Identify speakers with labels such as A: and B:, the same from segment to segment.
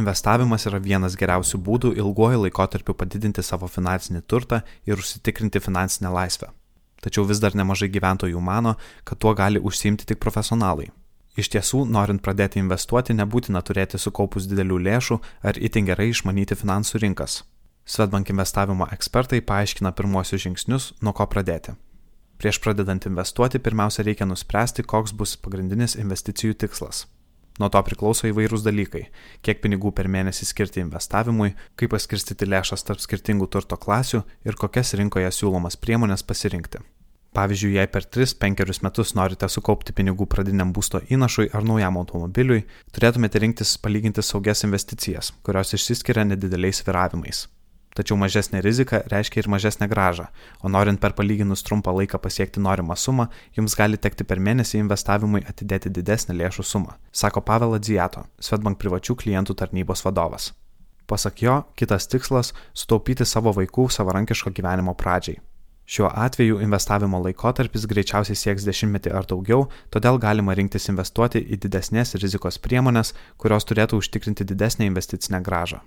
A: Investavimas yra vienas geriausių būdų ilguoju laikotarpiu padidinti savo finansinį turtą ir užsitikrinti finansinę laisvę. Tačiau vis dar nemažai gyventojų mano, kad tuo gali užsiimti tik profesionalai. Iš tiesų, norint pradėti investuoti, nebūtina turėti sukaupus didelių lėšų ar itin gerai išmanyti finansų rinkas. Svetbank investavimo ekspertai paaiškina pirmosius žingsnius, nuo ko pradėti. Prieš pradedant investuoti, pirmiausia reikia nuspręsti, koks bus pagrindinis investicijų tikslas. Nuo to priklauso įvairūs dalykai - kiek pinigų per mėnesį skirti investavimui, kaip paskirstyti lėšas tarp skirtingų turto klasių ir kokias rinkoje siūlomas priemonės pasirinkti. Pavyzdžiui, jei per 3-5 metus norite sukaupti pinigų pradiniam būsto įnašui ar naujam automobiliui, turėtumėte rinktis palyginti saugias investicijas, kurios išsiskiria nedideliais viravimais. Tačiau mažesnė rizika reiškia ir mažesnę gražą, o norint per palyginus trumpą laiką pasiekti norimą sumą, jums gali tekti per mėnesį investavimui atidėti didesnę lėšų sumą, sako Pavel Adzijato, Svetbank privačių klientų tarnybos vadovas. Pasak jo, kitas tikslas - sutaupyti savo vaikų savarankiško gyvenimo pradžiai. Šiuo atveju investavimo laikotarpis greičiausiai sieks dešimtmetį ar daugiau, todėl galima rinktis investuoti į didesnės rizikos priemonės, kurios turėtų užtikrinti didesnę investicinę gražą.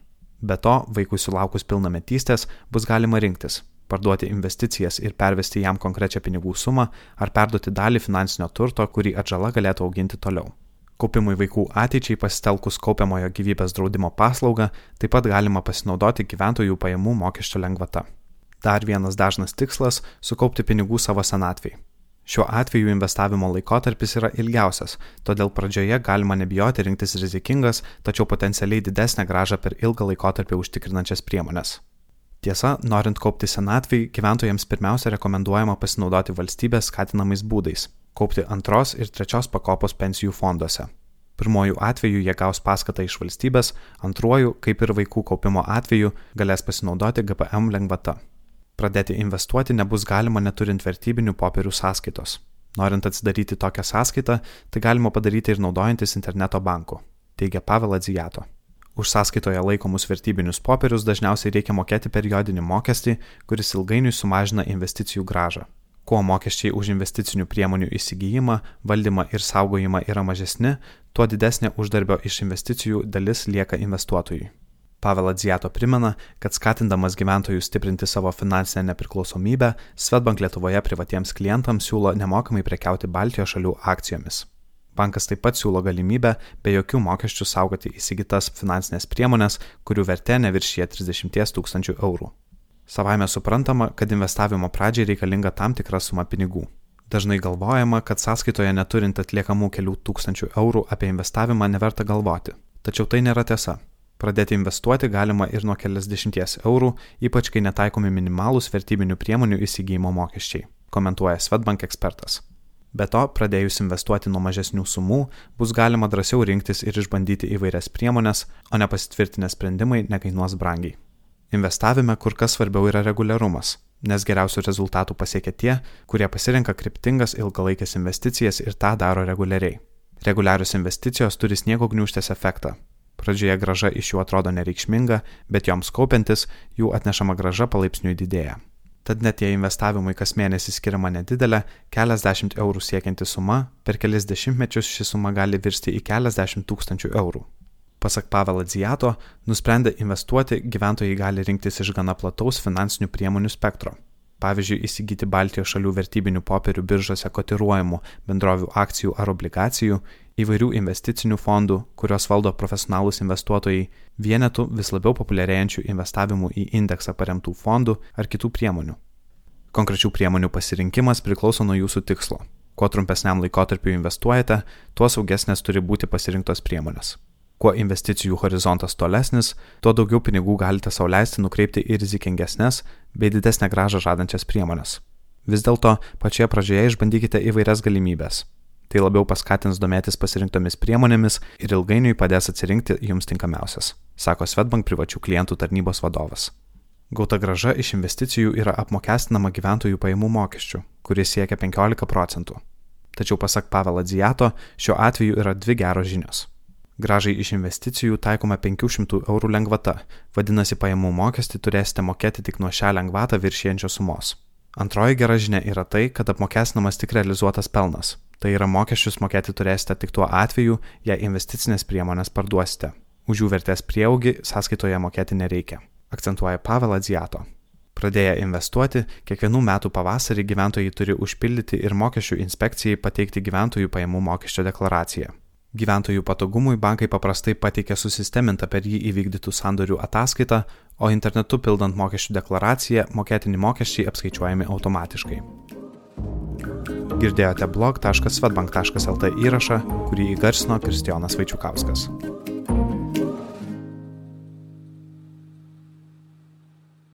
A: Be to, vaikui sulaukus pilnametystės bus galima rinktis - parduoti investicijas ir pervesti jam konkrečią pinigų sumą ar perduoti dalį finansinio turto, kurį atžala galėtų auginti toliau. Kaupimui vaikų ateičiai pasitelkus kaupiamojo gyvybės draudimo paslaugą taip pat galima pasinaudoti gyventojų pajamų mokesčio lengvata. Dar vienas dažnas tikslas - sukaupti pinigų savo senatvei. Šiuo atveju investavimo laikotarpis yra ilgiausias, todėl pradžioje galima nebijoti rinktis rizikingas, tačiau potencialiai didesnę gražą per ilgą laikotarpį užtikrinančias priemonės. Tiesa, norint kaupti senatvai, gyventojams pirmiausia rekomenduojama pasinaudoti valstybės skatinamais būdais - kaupti antros ir trečios pakopos pensijų fonduose. Pirmojų atveju jie gaus paskatą iš valstybės, antruoju, kaip ir vaikų kaupimo atveju, galės pasinaudoti GPM lengvata. Pradėti investuoti nebus galima neturint vertybinių popierių sąskaitos. Norint atsidaryti tokią sąskaitą, tai galima padaryti ir naudojantis interneto banku, teigia Pavel Adzijato. Už sąskaitoje laikomus vertybinius popierius dažniausiai reikia mokėti periodinį mokestį, kuris ilgainiui sumažina investicijų gražą. Kuo mokesčiai už investicinių priemonių įsigijimą, valdymą ir saugojimą yra mažesni, tuo didesnė uždarbio iš investicijų dalis lieka investuotojui. Pavel Adzijato primena, kad skatindamas gyventojus stiprinti savo finansinę nepriklausomybę, Svetbank Lietuvoje privatiems klientams siūlo nemokamai prekiauti Baltijos šalių akcijomis. Bankas taip pat siūlo galimybę be jokių mokesčių saugoti įsigytas finansinės priemonės, kurių vertė neviršyje 30 tūkstančių eurų. Savaime suprantama, kad investavimo pradžiai reikalinga tam tikra suma pinigų. Dažnai galvojama, kad sąskaitoje neturint atliekamų kelių tūkstančių eurų apie investavimą neverta galvoti. Tačiau tai nėra tiesa. Pradėti investuoti galima ir nuo keliasdešimties eurų, ypač kai netaikomi minimalūs vertybinių priemonių įsigijimo mokesčiai, komentuoja Svetbank ekspertas. Be to, pradėjus investuoti nuo mažesnių sumų, bus galima drąsiau rinktis ir išbandyti įvairias priemonės, o nepasitvirtinę sprendimai nekainuos brangiai. Investavime kur kas svarbiau yra reguliarumas, nes geriausių rezultatų pasiekia tie, kurie pasirenka kryptingas ilgalaikės investicijas ir tą daro reguliariai. Reguliarius investicijos turi sniego gniuštės efektą, Pradžioje graža iš jų atrodo nereikšminga, bet joms kaupiantis jų atnešama graža palaipsniui didėja. Tad net jei investavimui kas mėnesį skiriama nedidelė, keliasdešimt eurų siekianti suma, per kelis dešimtmečius ši suma gali virsti į keliasdešimt tūkstančių eurų. Pasak Pavel Adzijato, nusprendę investuoti, gyventojai gali rinktis iš gana plataus finansinių priemonių spektro. Pavyzdžiui, įsigyti Baltijos šalių vertybinių popierių biržose kotiruojamų bendrovių akcijų ar obligacijų, įvairių investicinių fondų, kurios valdo profesionalūs investuotojai, vienetų vis labiau populiarėjančių investavimų į indeksą paremtų fondų ar kitų priemonių. Konkrečių priemonių pasirinkimas priklauso nuo jūsų tikslo. Kuo trumpesniam laikotarpiu investuojate, tuo saugesnės turi būti pasirinktos priemonės. Kuo investicijų horizontas tolesnis, tuo daugiau pinigų galite sauliaisti nukreipti į rizikingesnės bei didesnę gražą žadančias priemonės. Vis dėlto pačioje pradžioje išbandykite įvairias galimybės Tai labiau paskatins domėtis pasirinktomis priemonėmis ir ilgainiui padės atsirinkti jums tinkamiausias, sako Svetbank privačių klientų tarnybos vadovas. Gauta graža iš investicijų yra apmokestinama gyventojų pajamų mokesčių, kuris siekia 15 procentų. Tačiau pasak Pavel Adzijato, šiuo atveju yra dvi geros žinios. Gražai iš investicijų taikoma 500 eurų lengvata, vadinasi pajamų mokestį turėsite mokėti tik nuo šią lengvatą viršienčios sumos. Antroji gera žinia yra tai, kad apmokestinamas tik realizuotas pelnas, Tai yra mokesčius mokėti turėsite tik tuo atveju, jei investicinės priemonės parduosite. Už jų vertės prieaugį sąskaitoje mokėti nereikia, akcentuoja Pavel Adziato. Pradėję investuoti, kiekvienų metų pavasarį gyventojai turi užpildyti ir mokesčių inspekcijai pateikti gyventojų pajamų mokesčio deklaraciją. Gyventojų patogumui bankai paprastai pateikia susistemintą per jį įvykdytų sandorių ataskaitą, o internetu pildant mokesčių deklaraciją mokėtini mokesčiai apskaičiuojami automatiškai. Girdėjote blog.svetbank.lt įrašą, kurį įgarsino Kristijonas Vaičiukauskas.